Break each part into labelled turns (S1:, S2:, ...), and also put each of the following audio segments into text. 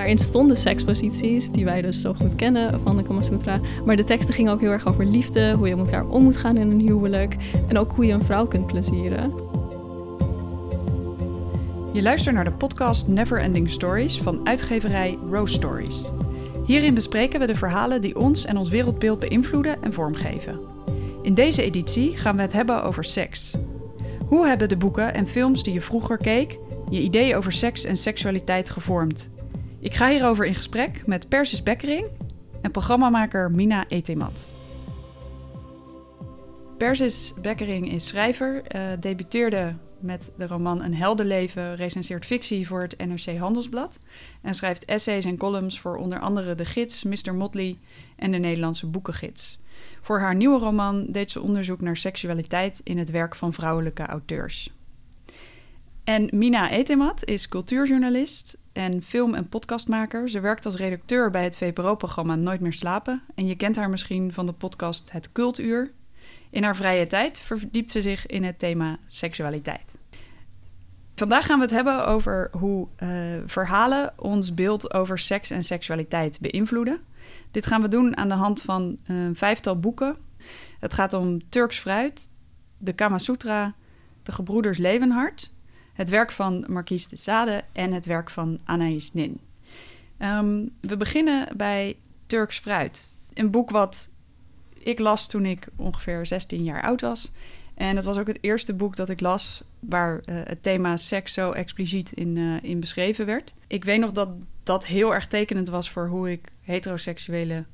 S1: Daarin stonden seksposities, die wij dus zo goed kennen van de Kama Sutra. Maar de teksten gingen ook heel erg over liefde, hoe je met elkaar om moet gaan in een huwelijk. En ook hoe je een vrouw kunt plezieren.
S2: Je luistert naar de podcast Never Ending Stories van uitgeverij Rose Stories. Hierin bespreken we de verhalen die ons en ons wereldbeeld beïnvloeden en vormgeven. In deze editie gaan we het hebben over seks. Hoe hebben de boeken en films die je vroeger keek je ideeën over seks en seksualiteit gevormd? Ik ga hierover in gesprek met Persis Bekkering en programmamaker Mina Etemat. Persis Bekkering is schrijver, uh, debuteerde met de roman Een heldenleven, recenseert fictie voor het NRC Handelsblad en schrijft essays en columns voor onder andere De Gids, Mr. Motley en de Nederlandse Boekengids. Voor haar nieuwe roman deed ze onderzoek naar seksualiteit in het werk van vrouwelijke auteurs. En Mina Etemat is cultuurjournalist en film- en podcastmaker. Ze werkt als redacteur bij het VPRO-programma Nooit meer slapen. En je kent haar misschien van de podcast Het Cultuur. In haar vrije tijd verdiept ze zich in het thema seksualiteit. Vandaag gaan we het hebben over hoe uh, verhalen ons beeld over seks en seksualiteit beïnvloeden. Dit gaan we doen aan de hand van een vijftal boeken. Het gaat om Turks fruit, de Kama Sutra, de Gebroeders Levenhart, het werk van Marquise de Sade en het werk van Anaïs Nin. Um, we beginnen bij Turks fruit. Een boek wat ik las toen ik ongeveer 16 jaar oud was. En het was ook het eerste boek dat ik las waar uh, het thema seks zo expliciet in, uh, in beschreven werd. Ik weet nog dat dat heel erg tekenend was voor hoe ik heteroseksuele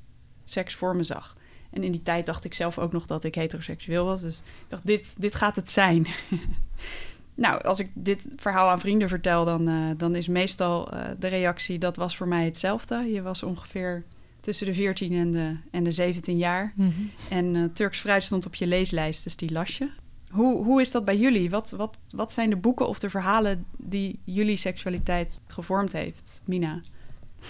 S2: seks voor me zag. En in die tijd dacht ik zelf ook nog dat ik heteroseksueel was. Dus ik dacht, dit, dit gaat het zijn. nou, als ik dit verhaal aan vrienden vertel, dan, uh, dan is meestal de reactie... dat was voor mij hetzelfde. Je was ongeveer tussen de 14 en de, en de 17 jaar. Mm -hmm. En uh, Turks fruit stond op je leeslijst, dus die las je. Hoe, hoe is dat bij jullie? Wat, wat, wat zijn de boeken of de verhalen die jullie seksualiteit gevormd heeft, Mina?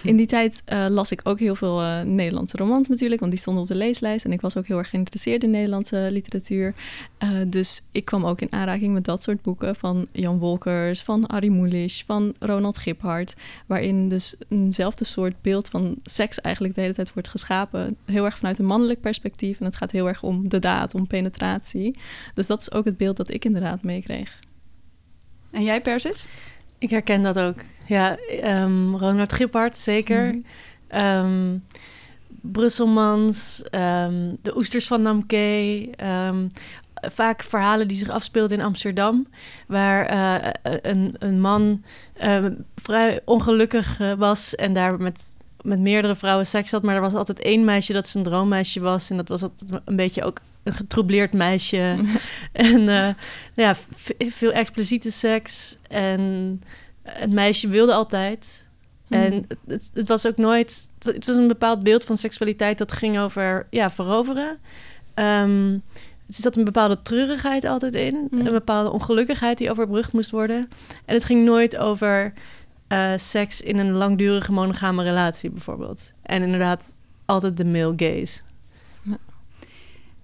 S1: In die tijd uh, las ik ook heel veel uh, Nederlandse romans natuurlijk, want die stonden op de leeslijst. En ik was ook heel erg geïnteresseerd in Nederlandse literatuur. Uh, dus ik kwam ook in aanraking met dat soort boeken van Jan Wolkers, van Arie Mulisch, van Ronald Giphart. Waarin dus eenzelfde soort beeld van seks eigenlijk de hele tijd wordt geschapen. Heel erg vanuit een mannelijk perspectief. En het gaat heel erg om de daad, om penetratie. Dus dat is ook het beeld dat ik inderdaad meekreeg.
S2: En jij, Persis?
S3: Ik herken dat ook. Ja, um, Ronald Gippard, zeker. Mm -hmm. um, Brusselmans, um, de oesters van Namke. vaak verhalen die zich afspeelden in Amsterdam, waar uh, een, een man vrij ongelukkig uh, was en daar met, met meerdere vrouwen seks had. Maar er was altijd één meisje dat zijn droommeisje was. En dat was altijd een beetje ook een getroubleerd meisje. en uh, ja, veel expliciete seks. En het meisje wilde altijd. Mm. En het, het, was ook nooit... Het was een bepaald beeld van seksualiteit dat ging over ja, veroveren. Um, er zat een bepaalde treurigheid altijd in. Mm. Een bepaalde ongelukkigheid die overbrugd moest worden. En het ging nooit over uh, seks in een langdurige monogame relatie bijvoorbeeld. En inderdaad altijd de male gaze.
S2: Ja.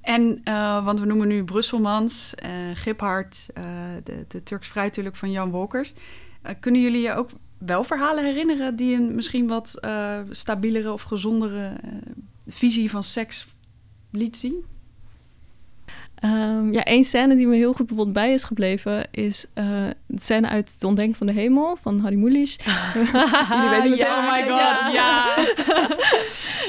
S2: En, uh, want we noemen nu Brusselmans, uh, Giphart, de, de Turks Fruit natuurlijk van Jan Wolkers. Uh, kunnen jullie je ook wel verhalen herinneren die een misschien wat uh, stabielere of gezondere uh, visie van seks liet zien?
S1: Um, ja, één scène die me heel goed bijvoorbeeld bij is gebleven is uh, de scène uit De Ontdekking van de Hemel van Harry Mulisch.
S2: Jullie weten het ja, oh my god, ja.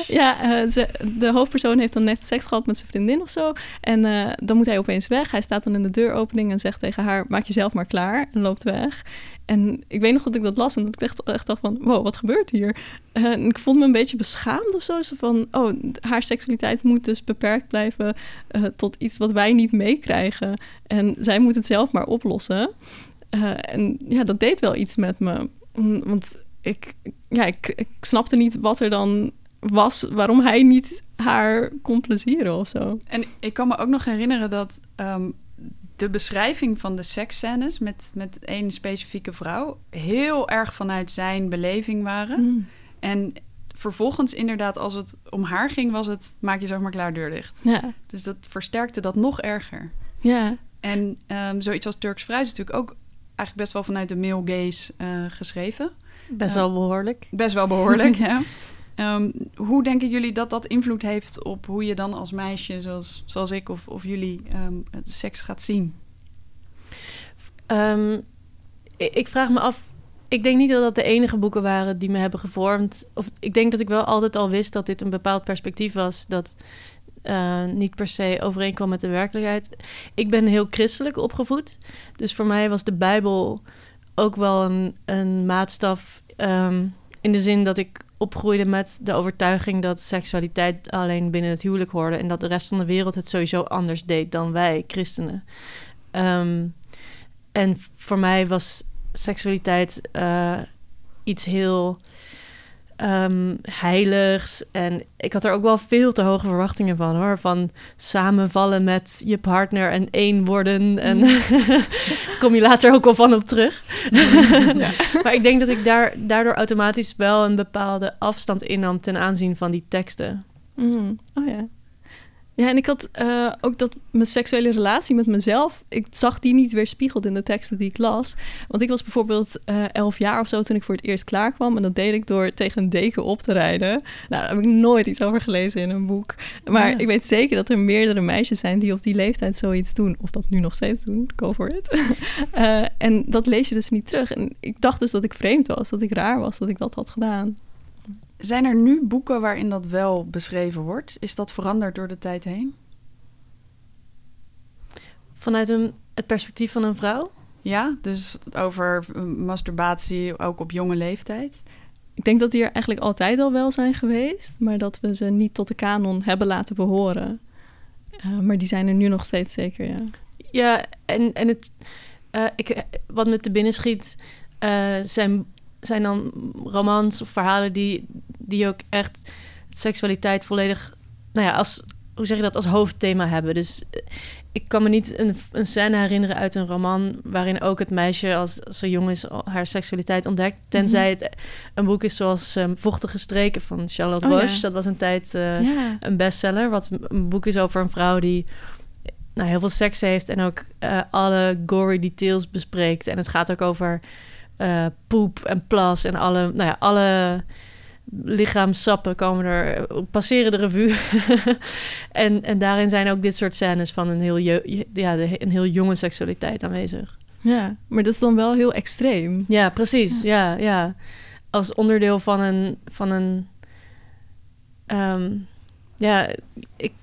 S1: ja, ze, de hoofdpersoon heeft dan net seks gehad met zijn vriendin of zo. En uh, dan moet hij opeens weg. Hij staat dan in de deuropening en zegt tegen haar, maak jezelf maar klaar. En loopt weg. En ik weet nog dat ik dat las en dat ik echt, echt dacht van... wow, wat gebeurt hier? Uh, en ik vond me een beetje beschaamd of zo. van, oh, haar seksualiteit moet dus beperkt blijven... Uh, tot iets wat wij niet meekrijgen. En zij moet het zelf maar oplossen. Uh, en ja, dat deed wel iets met me. Want ik, ja, ik, ik snapte niet wat er dan was... waarom hij niet haar kon plezieren of zo.
S2: En ik kan me ook nog herinneren dat... Um de beschrijving van de seksscènes met, met één specifieke vrouw heel erg vanuit zijn beleving waren. Mm. En vervolgens inderdaad, als het om haar ging, was het maak je zeg maar klaar deur dicht.
S1: Ja.
S2: Dus dat versterkte dat nog erger.
S1: Ja.
S2: En um, zoiets als Turks fruit is natuurlijk ook eigenlijk best wel vanuit de male gaze eh, geschreven.
S3: Best wel behoorlijk.
S2: Best wel behoorlijk, ja. Ehm, hoe denken jullie dat dat invloed heeft op hoe je dan als meisje, zoals, zoals ik of, of jullie, ehm, seks gaat zien?
S3: Ehm, ik, vraag me af. Ik denk niet dat dat de enige boeken waren die me hebben gevormd. Of ik denk dat ik wel altijd al wist dat dit een bepaald perspectief was. Dat eh, niet per se overeenkwam met de werkelijkheid. Ik ben heel christelijk opgevoed. Dus voor mij was de Bijbel ook wel een, een maatstaf. in de zin dat ik opgroeide met de overtuiging dat seksualiteit alleen binnen het huwelijk hoorde. En dat de rest van de wereld het sowieso anders deed dan wij, christenen. Ehm, en voor mij was seksualiteit eh, iets heel ehm, heiligs. En ik had er ook wel veel te hoge verwachtingen van hoor. Van samenvallen met je partner en één worden. En kom je later ook wel van op terug. maar ik denk dat ik daar, daardoor automatisch wel een bepaalde afstand innam ten aanzien van die teksten.
S1: Mm, Oh ja. Ja, en ik had eh, ook dat mijn seksuele relatie met mezelf, ik zag die niet weerspiegeld in de teksten die ik las. Want ik was bijvoorbeeld eh, elf jaar of zo toen ik voor het eerst klaar kwam. En dat deed ik door tegen een deken op te rijden. Nou, daar heb ik nooit iets over gelezen in een boek. Maar
S3: Ja.
S1: ik weet zeker dat er meerdere meisjes zijn die op die leeftijd zoiets doen. Of dat nu nog steeds doen, go for it. Eh, en dat lees je dus niet terug. En ik dacht dus dat ik vreemd was, dat ik raar was, dat ik dat had gedaan.
S2: Zijn er nu boeken waarin dat wel beschreven wordt? Is dat veranderd door de tijd heen?
S3: Vanuit een, het perspectief van een vrouw.
S2: Ja, dus over eh, masturbatie ook op jonge leeftijd.
S1: Ik denk dat die er eigenlijk altijd al wel zijn geweest, maar dat we ze niet tot de kanon hebben laten behoren. Eh, maar die zijn er nu nog steeds zeker, ja.
S3: Ja, en, en het, eh, ik, wat me te binnen schiet, eh, zijn, zijn dan romans of verhalen die, die ook echt seksualiteit volledig, nou ja, als, hoe zeg je dat, als hoofdthema hebben. Dus eh, ik kan me niet een, een scène herinneren uit een roman waarin ook het meisje als, als ze jong is haar seksualiteit ontdekt. Tenzij het een boek is zoals ehm, Vochtige Streken van Charlotte
S1: Oh, ja.
S3: Roche. Dat was een tijd eh,
S1: ja.
S3: een bestseller. Wat een boek is over een vrouw die nou, heel veel seks heeft en ook eh, alle gory details bespreekt. En het gaat ook over eh, poep en plas en alle, nou ja, alle lichaamsappen komen er, passeren de revue. en, en daarin zijn ook dit soort scènes van een heel, ja, een heel jonge seksualiteit aanwezig.
S1: ja, maar dat is dan wel heel extreem.
S3: Ja, precies. Ja, ja. Als onderdeel van een. Van een ehm, ja, ik.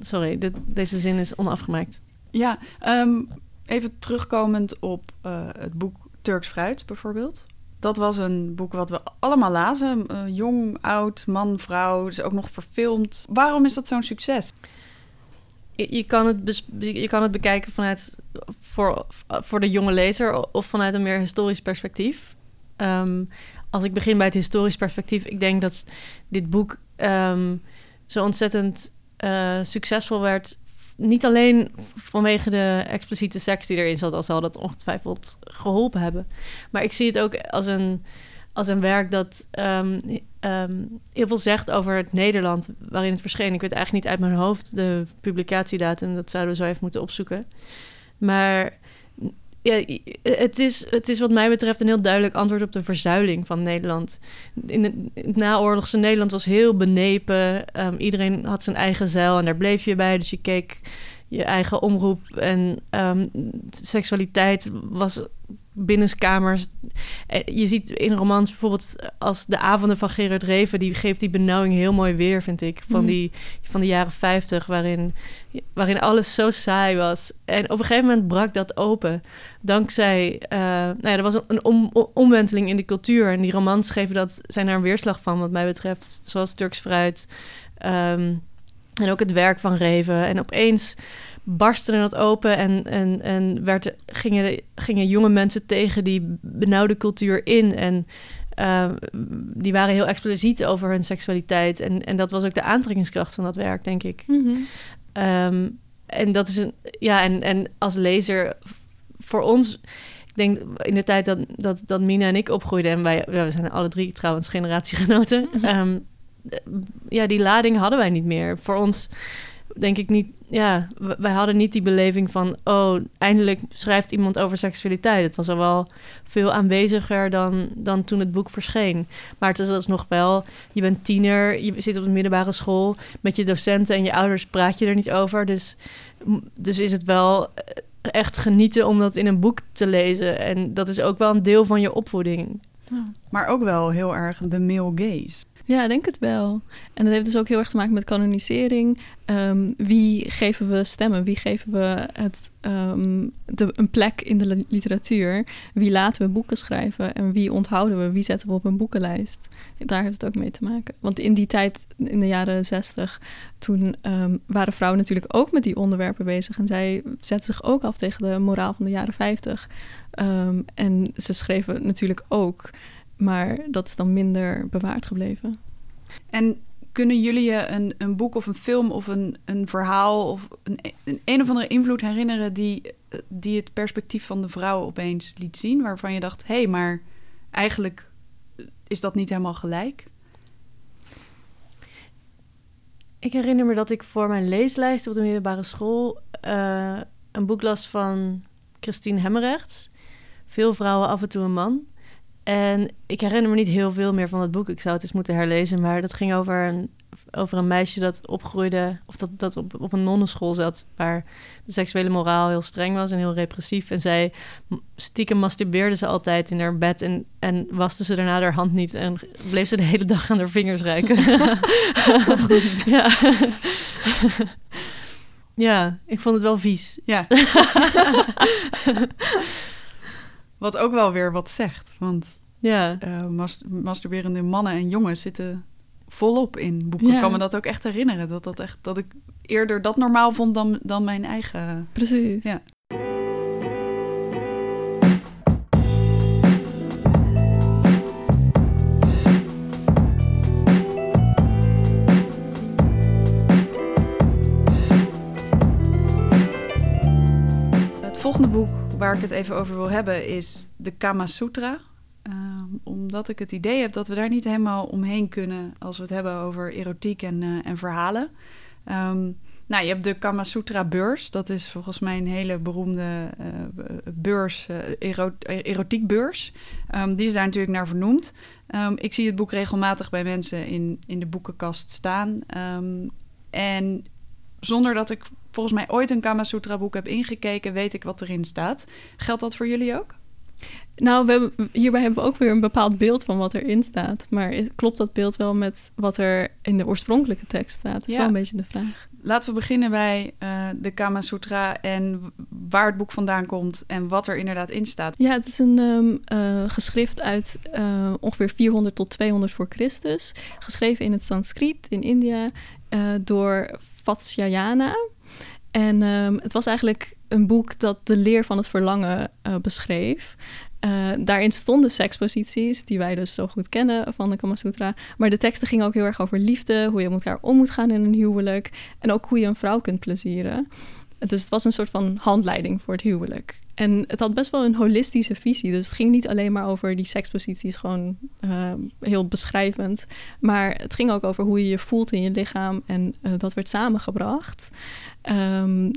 S3: Sorry, dit, deze zin is onafgemaakt.
S2: Ja, ehm, even terugkomend op eh, het boek Turks Fruit bijvoorbeeld. Dat was een boek wat we allemaal lazen. Eh, jong, oud, man, vrouw. is ook nog verfilmd. Waarom is dat zo'n succes?
S3: Je, kan het je kan het bekijken vanuit. Voor, voor de jonge lezer of vanuit een meer historisch perspectief. Ehm, als ik begin bij het historisch perspectief, ik denk dat dit boek ehm, zo ontzettend eh, succesvol werd. Niet alleen vanwege de expliciete seks die erin zat, al zal dat ongetwijfeld geholpen hebben. Maar ik zie het ook als een, als een werk dat ehm, ehm, heel veel zegt over het Nederland waarin het verscheen. Ik weet eigenlijk niet uit mijn hoofd de publicatiedatum, dat zouden we zo even moeten opzoeken. Maar ja, het, is, het is wat mij betreft een heel duidelijk antwoord op de verzuiling van Nederland. In het, naoorlogse Nederland was heel benepen. Ehm, iedereen had zijn eigen zeil en daar bleef je bij. Dus je keek je eigen omroep en ehm, seksualiteit was binnenskamers. Eh, Je ziet in romans bijvoorbeeld als de avonden van Gerard Reven... die geeft die benauwing heel mooi weer, vind ik. Van,
S1: Mhm.
S3: die, van de jaren 50, waarin, waarin alles zo saai was. En op een gegeven moment brak dat open. Dankzij... eh, nou ja, er was een, een om, om- omwenteling in de cultuur. En die romans geven dat, zijn daar een weerslag van, wat mij betreft. Zoals Turks Fruit. ehm, en ook het werk van Reven. En opeens barstte dat open en, en, en werd, gingen, gingen jonge mensen tegen die benauwde cultuur in. En eh, die waren heel expliciet over hun seksualiteit. En, en dat was ook de aantrekkingskracht van dat werk, denk ik. Ehm, en dat is een, ja, en, en als lezer voor ons, ik denk in de tijd dat, dat, dat Mina en ik opgroeiden, en wij, we zijn alle drie trouwens generatiegenoten,
S1: Mhm.
S3: ehm, ja, die lading hadden wij niet meer. Voor ons denk ik niet... Ja, wij hadden niet die beleving van... Oh, eindelijk schrijft iemand over seksualiteit. Het was al wel veel aanweziger dan, dan toen het boek verscheen. Maar het is alsnog wel... Je bent tiener, je zit op de middelbare school... Met je docenten en je ouders praat je er niet over. Dus, dus is het wel eh, echt genieten om dat in een boek te lezen. En dat is ook wel een deel van je opvoeding.
S2: Maar ook wel heel erg de male gaze.
S1: Ja, denk het wel. En dat heeft dus ook heel erg te maken met kanonisering. Ehm, wie geven we stemmen? Wie geven we het, ehm, de, een plek in de li- literatuur? Wie laten we boeken schrijven? En wie onthouden we? Wie zetten we op een boekenlijst? Daar heeft het ook mee te maken. Want in die tijd, in de jaren zestig, toen ehm, waren vrouwen natuurlijk ook met die onderwerpen bezig. En zij zetten zich ook af tegen de moraal van de jaren vijftig. En ze schreven natuurlijk ook. Maar dat is dan minder bewaard gebleven.
S2: En kunnen jullie je een, een boek of een film of een, een verhaal of een, een, een of andere invloed herinneren die, die het perspectief van de vrouw opeens liet zien? Waarvan je dacht, hé, hey, maar eigenlijk is dat niet helemaal gelijk?
S3: Ik herinner me dat ik voor mijn leeslijst op de middelbare school uh, een boek las van Christine Hemmerrechts. Veel vrouwen, af en toe een man. En ik herinner me niet heel veel meer van het boek. Ik zou het eens moeten herlezen. Maar dat ging over een, over een meisje dat opgroeide... of dat, dat op, op een nonnenschool zat... waar de seksuele moraal heel streng was en heel repressief. En zij stiekem masturbeerde ze altijd in haar bed... en, en waste ze daarna haar hand niet... en bleef ze de hele dag aan haar vingers ruiken.
S1: Wat goed.
S3: Ja. ja, ik vond het wel vies.
S2: Ja. Wat ook wel weer wat zegt. Want
S3: ja.
S2: uh, mas masturberende mannen en jongens zitten volop in boeken. Ja. Ik kan me dat ook echt herinneren. Dat, dat, echt, dat ik eerder dat normaal vond dan, dan mijn eigen.
S1: Precies.
S2: Ja. Het volgende boek waar ik het even over wil hebben is de Kama Sutra. Uh, omdat ik het idee heb dat we daar niet helemaal omheen kunnen als we het hebben over erotiek en, uh, en verhalen. Um, nou, je hebt de Kama Sutra beurs. Dat is volgens mij een hele beroemde uh, beurs, ero erotiekbeurs. Um, die is daar natuurlijk naar vernoemd. Ik zie het boek regelmatig bij mensen in, in de boekenkast staan. en zonder dat ik volgens mij ooit een Kama Sutra boek heb ingekeken, weet ik wat erin staat. Geldt dat voor jullie ook?
S1: Nou, we hebben, hierbij hebben we ook weer een bepaald beeld van wat erin staat. Maar klopt dat beeld wel met wat er in de oorspronkelijke tekst staat? Dat is ja. wel een beetje de vraag.
S2: Laten we beginnen bij uh, de Kama Sutra en waar het boek vandaan komt en wat er inderdaad in staat.
S1: Ja, het is een um, uh, geschrift uit uh, ongeveer 400 tot 200 voor Christus. Geschreven in het Sanskriet in India door Vatsyayana. En um, het was eigenlijk een boek dat de leer van het verlangen uh, beschreef. Uh, daarin stonden seksposities, die wij dus zo goed kennen van de Kama Sutra. Maar de teksten gingen ook heel erg over liefde, hoe je met elkaar om moet gaan in een huwelijk. En ook hoe je een vrouw kunt plezieren. Dus het was een soort van handleiding voor het huwelijk. En het had best wel een holistische visie. Dus het ging niet alleen maar over die seksposities, gewoon uh, heel beschrijvend. Maar het ging ook over hoe je je voelt in je lichaam. En uh, dat werd samengebracht. Um,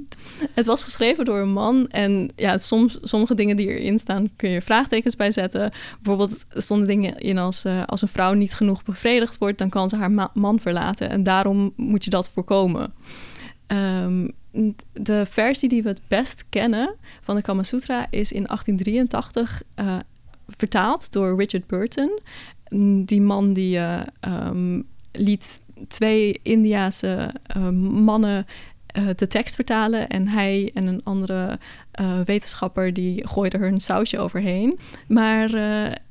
S1: het was geschreven door een man. En ja, soms, sommige dingen die erin staan, kun je vraagtekens bij zetten. Bijvoorbeeld stonden dingen in als... Uh, als een vrouw niet genoeg bevredigd wordt, dan kan ze haar ma man verlaten. En daarom moet je dat voorkomen. Um, de versie die we het best kennen van de Kama Sutra is in 1883 uh, vertaald door Richard Burton. Die man die uh, um, liet twee Indiase uh, mannen de tekst vertalen en hij en een andere wetenschapper die gooide er een sausje overheen. Maar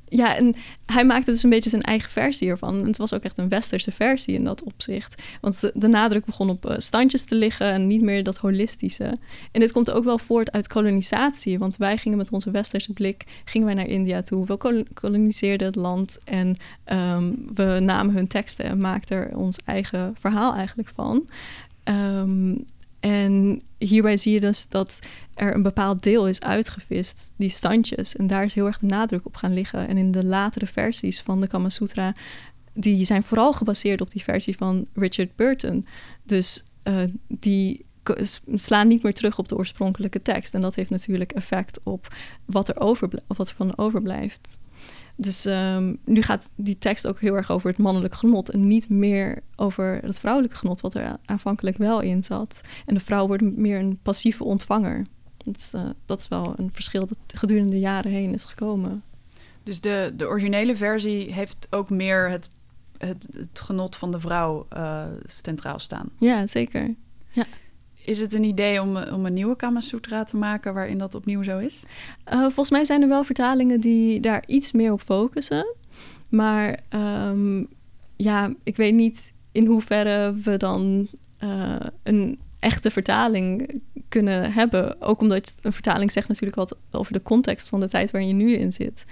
S1: ja, en hij maakte dus een beetje zijn eigen versie ervan. En het was ook echt een westerse versie in dat opzicht. Want de, nadruk begon op uh, standjes te liggen en niet meer dat holistische. En dit komt ook wel voort uit kolonisatie. Want wij gingen met onze westerse blik gingen wij naar India toe. We kol koloniseerden het land en um, we namen hun teksten en maakten er ons eigen verhaal eigenlijk van. Um, en hierbij zie je dus dat er een bepaald deel is uitgevist, die standjes. En daar is heel erg de nadruk op gaan liggen. En in de latere versies van de Kama Sutra, die zijn vooral gebaseerd op die versie van Richard Burton. Dus uh, die slaan niet meer terug op de oorspronkelijke tekst. En dat heeft natuurlijk effect op wat er, overblijft, of wat er van overblijft. Dus um, nu gaat die tekst ook heel erg over het mannelijk genot en niet meer over het vrouwelijke genot, wat er aanvankelijk wel in zat. En de vrouw wordt meer een passieve ontvanger. Dat is, uh, dat is wel een verschil dat gedurende de jaren heen is gekomen.
S2: Dus de, de originele versie heeft ook meer het, het, het genot van de vrouw uh, centraal staan.
S1: Ja, zeker. Ja.
S2: Is het een idee om, om een nieuwe Kama Sutra te maken waarin dat opnieuw zo is?
S1: Uh, volgens mij zijn er wel vertalingen die daar iets meer op focussen. Maar um, ja, ik weet niet in hoeverre we dan uh, een echte vertaling kunnen hebben. Ook omdat een vertaling zegt natuurlijk wat over de context van de tijd waarin je nu in zit.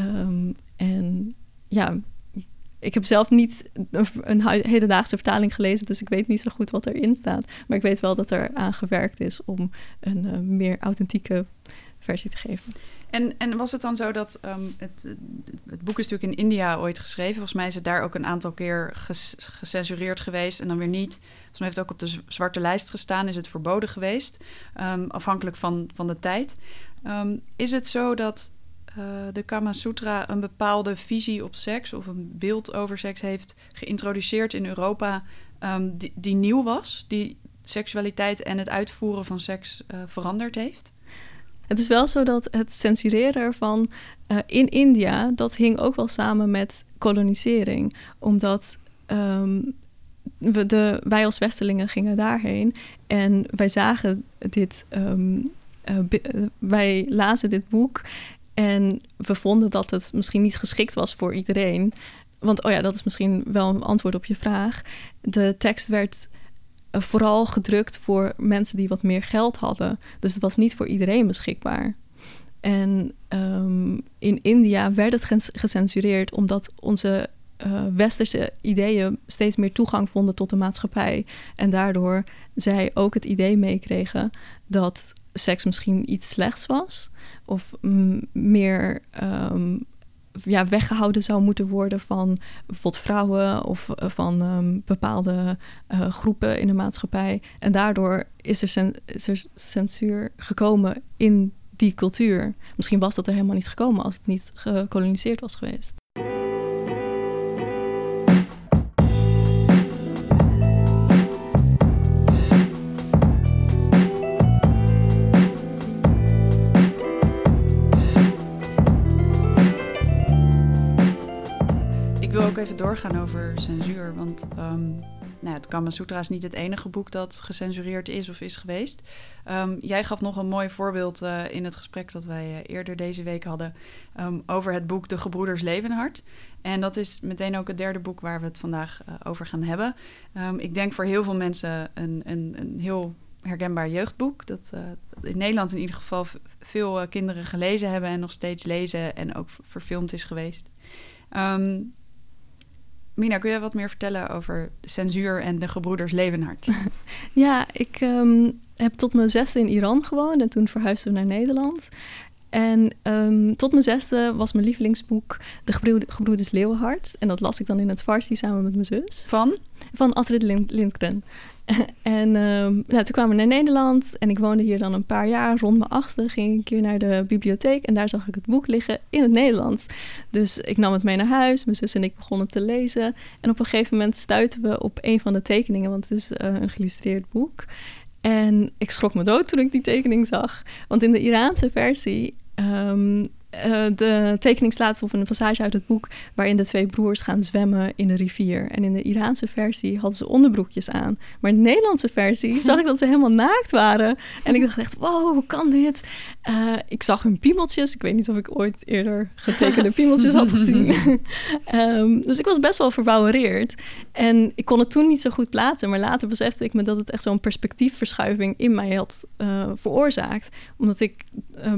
S1: Um, en ja, ik heb zelf niet een, hedendaagse vertaling gelezen, dus ik weet niet zo goed wat erin staat. Maar ik weet wel dat er aan gewerkt is om een uh, meer authentieke versie te geven.
S2: En, en was het dan zo dat um, het, het boek is natuurlijk in India ooit geschreven. Volgens mij is het daar ook een aantal keer gecensureerd geweest en dan weer niet. Volgens mij heeft het ook op de zwarte lijst gestaan, is het verboden geweest, um, afhankelijk van, van de tijd. Um, is het zo dat uh, de Kama Sutra een bepaalde visie op seks of een beeld over seks heeft geïntroduceerd in Europa um, die, nieuw was, die seksualiteit en het uitvoeren van seks uh, veranderd heeft?
S1: Het is wel zo dat het censureren ervan uh, in India, dat hing ook wel samen met kolonisering. Omdat um, we de, wij als Westelingen gingen daarheen en wij zagen dit, um, wij lazen dit boek en we vonden dat het misschien niet geschikt was voor iedereen. Want, oh ja, dat is misschien wel een antwoord op je vraag. De tekst werd eh, vooral gedrukt voor mensen die wat meer geld hadden. Dus het was niet voor iedereen beschikbaar. En um, in India werd het gecensureerd omdat onze uh, westerse ideeën steeds meer toegang vonden tot de maatschappij. En daardoor zij ook het idee meekregen dat seks misschien iets slechts was. Of meer um, ja, weggehouden zou moeten worden van bijvoorbeeld vrouwen of uh, van um, bepaalde uh, groepen in de maatschappij. En daardoor is er, is er censuur gekomen in die cultuur. Misschien was dat er helemaal niet gekomen als het niet gekoloniseerd was geweest.
S2: Even doorgaan over censuur. Want um, nou, het Kama Sutra is niet het enige boek dat gecensureerd is of is geweest. Um, jij gaf nog een mooi voorbeeld uh, in het gesprek dat wij uh, eerder deze week hadden um, over het boek De Gebroeders Levenhart. En dat is meteen ook het derde boek waar we het vandaag uh, over gaan hebben. ik denk voor heel veel mensen een, een, een heel herkenbaar jeugdboek. Dat in Nederland in ieder geval veel kinderen gelezen hebben en nog steeds lezen en ook verfilmd is geweest. Mina, kun je wat meer vertellen over censuur en de gebroeders Levenhard?
S1: ja, ik um, heb tot mijn zesde in Iran gewoond en toen verhuisden we naar Nederland. En um, tot mijn zesde was mijn lievelingsboek De Gebroeders Leeuwenhart. En dat las ik dan in het Farsi samen met mijn zus.
S2: Van?
S1: Van Astrid Lindgren. en um, nou, toen kwamen we naar Nederland en ik woonde hier dan een paar jaar. Rond mijn achtste ging ik een keer naar de bibliotheek en daar zag ik het boek liggen in het Nederlands. Dus ik nam het mee naar huis, mijn zus en ik begonnen te lezen. En op een gegeven moment stuitten we op een van de tekeningen, want het is uh, een geïllustreerd boek. En ik schrok me dood toen ik die tekening zag. Want in de Iraanse versie um, uh, de tekening slaat op een passage uit het boek waarin de twee broers gaan zwemmen in de rivier. En in de Iraanse versie hadden ze onderbroekjes aan. Maar in de Nederlandse versie zag ik dat ze helemaal naakt waren. En ik dacht echt, wow, hoe kan dit? Uh, ik zag hun piemeltjes. Ik weet niet of ik ooit eerder getekende piemeltjes had gezien. um, dus ik was best wel verbouwereerd. En ik kon het toen niet zo goed plaatsen. Maar later besefte ik me dat het echt zo'n perspectiefverschuiving in mij had uh, veroorzaakt. Omdat ik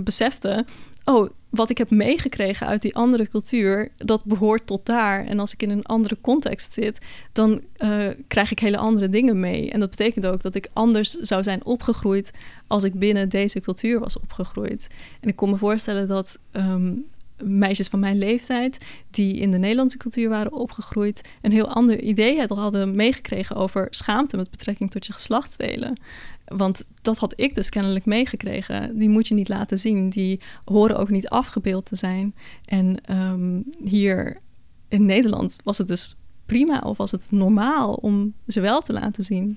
S1: besefte oh, wat ik heb meegekregen uit die andere cultuur, dat behoort tot daar. En als ik in een andere context zit, dan uh, krijg ik hele andere dingen mee. En dat betekent ook dat ik anders zou zijn opgegroeid als ik binnen deze cultuur was opgegroeid. En ik kon me voorstellen dat um, meisjes van mijn leeftijd, die in de Nederlandse cultuur waren opgegroeid, een heel ander idee hadden meegekregen over schaamte met betrekking tot je geslachtsdelen. Want dat had ik dus kennelijk meegekregen. Die moet je niet laten zien. Die horen ook niet afgebeeld te zijn. En ehm, hier in Nederland was het dus prima of was het normaal om ze wel te laten zien.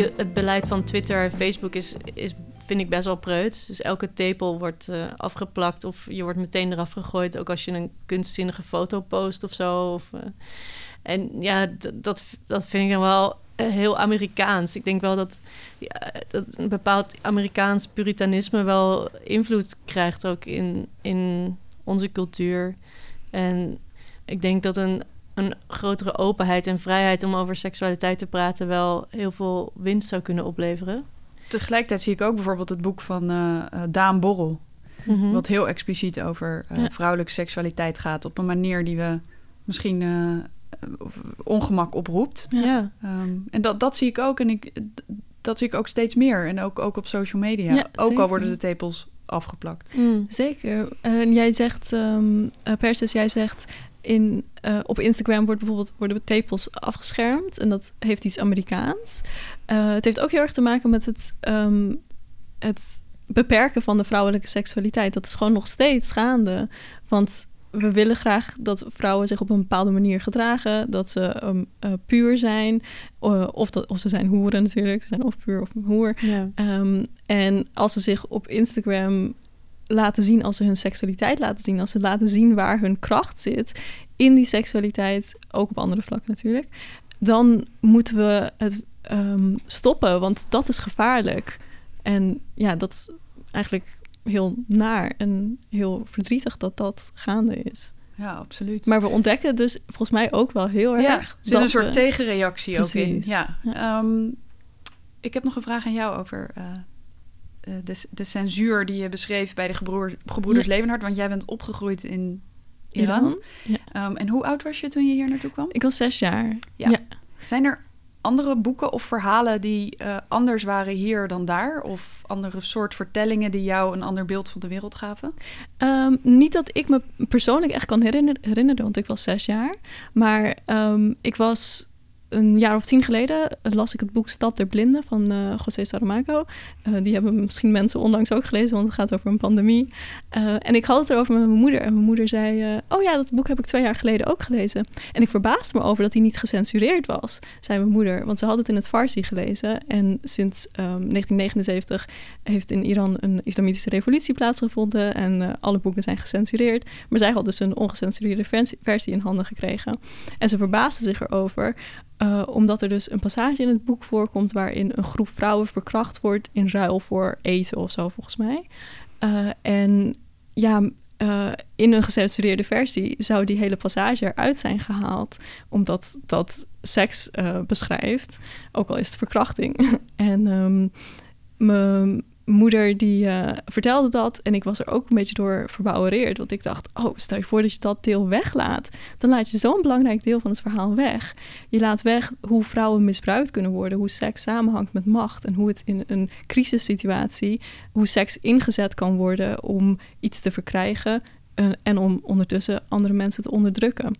S3: Het beleid van Twitter en Facebook is, is, vind ik best wel preuts. Dus elke tepel wordt uh, afgeplakt of je wordt meteen eraf gegooid. Ook als je een kunstzinnige foto post of zo. Of, uh, en ja, dat, dat vind ik dan wel uh, heel Amerikaans. Ik denk wel dat, ja, dat een bepaald Amerikaans puritanisme wel invloed krijgt ook in, in onze cultuur. En ik denk dat een een grotere openheid en vrijheid om over seksualiteit te praten wel heel veel winst zou kunnen opleveren.
S2: Tegelijkertijd zie ik ook bijvoorbeeld het boek van uh, Daan Borrel. Mhm. Wat heel expliciet over uh, vrouwelijke seksualiteit gaat. Op een manier die we misschien uh, ongemak oproept. Ja. Um, en dat, dat zie ik ook. En ik, dat zie ik ook steeds meer. En ook, ook op social media. Ja, ook al worden de tepels afgeplakt.
S1: Mm. Zeker. En jij zegt, um, Persis, jij zegt in, uh, op Instagram wordt bijvoorbeeld, worden tepels afgeschermd. En dat heeft iets Amerikaans. Uh, het heeft ook heel erg te maken met het, um, het beperken van de vrouwelijke seksualiteit. Dat is gewoon nog steeds gaande. Want we willen graag dat vrouwen zich op een bepaalde manier gedragen. Dat ze um, uh, puur zijn. of, dat, of ze zijn hoeren natuurlijk. Ze zijn of puur of hoer. Ja. Um, en als ze zich op Instagram laten zien, als ze hun seksualiteit laten zien, als ze laten zien waar hun kracht zit in die seksualiteit, ook op andere vlakken natuurlijk, dan moeten we het um, stoppen, want dat is gevaarlijk. En ja, dat is eigenlijk heel naar en heel verdrietig dat dat gaande is.
S2: Ja, absoluut.
S1: Maar we ontdekken dus volgens mij ook wel heel erg. Ja, er
S2: zit een soort tegenreactie ook in. Ja. ja. Um, ik heb nog een vraag aan jou over uh, eh, de, de censuur die je beschreef bij de gebroer, gebroeders ja. Levenhard. Want jij bent opgegroeid in Iran. Ja. Um, en hoe oud was je toen je hier naartoe kwam?
S1: Ik was zes jaar.
S2: Ja. ja. Zijn er andere boeken of verhalen die uh, anders waren hier dan daar? Of andere soort vertellingen die jou een ander beeld van de wereld gaven?
S1: Um, niet dat ik me persoonlijk echt kan herinneren, want ik was zes jaar. Maar um, ik was een jaar of tien geleden las ik het boek Stad der Blinden van uh, José Saramago. Uh, die hebben misschien mensen onlangs ook gelezen, want het gaat over een pandemie. En ik had het erover met mijn moeder. En mijn moeder zei: Oh ja, dat boek heb ik twee jaar geleden ook gelezen. En ik verbaasde me over dat hij niet gecensureerd was, zei mijn moeder. Want ze had het in het Farsi gelezen. En sinds um, ehm, 1979 heeft in Iran een islamitische revolutie plaatsgevonden. En alle boeken zijn gecensureerd. Maar zij had dus een ongecensureerde versie in handen gekregen. En ze verbaasde zich erover uh, omdat er dus een passage in het boek voorkomt waarin een groep vrouwen verkracht wordt in ruil voor eten of zo, volgens mij. Uh, en ja, uh, in een gecensureerde versie zou die hele passage eruit zijn gehaald, omdat dat seks beschrijft, ook al is het verkrachting. en um, me, moeder die uh, vertelde dat en ik was er ook een beetje door verbouwereerd. Want ik dacht, oh, stel je voor dat je dat deel weglaat. Dan laat je zo'n belangrijk deel van het verhaal weg. Je laat weg hoe vrouwen misbruikt kunnen worden, hoe seks samenhangt met macht en hoe het in een crisissituatie, hoe seks ingezet kan worden om iets te verkrijgen uh, en om ondertussen andere mensen te onderdrukken.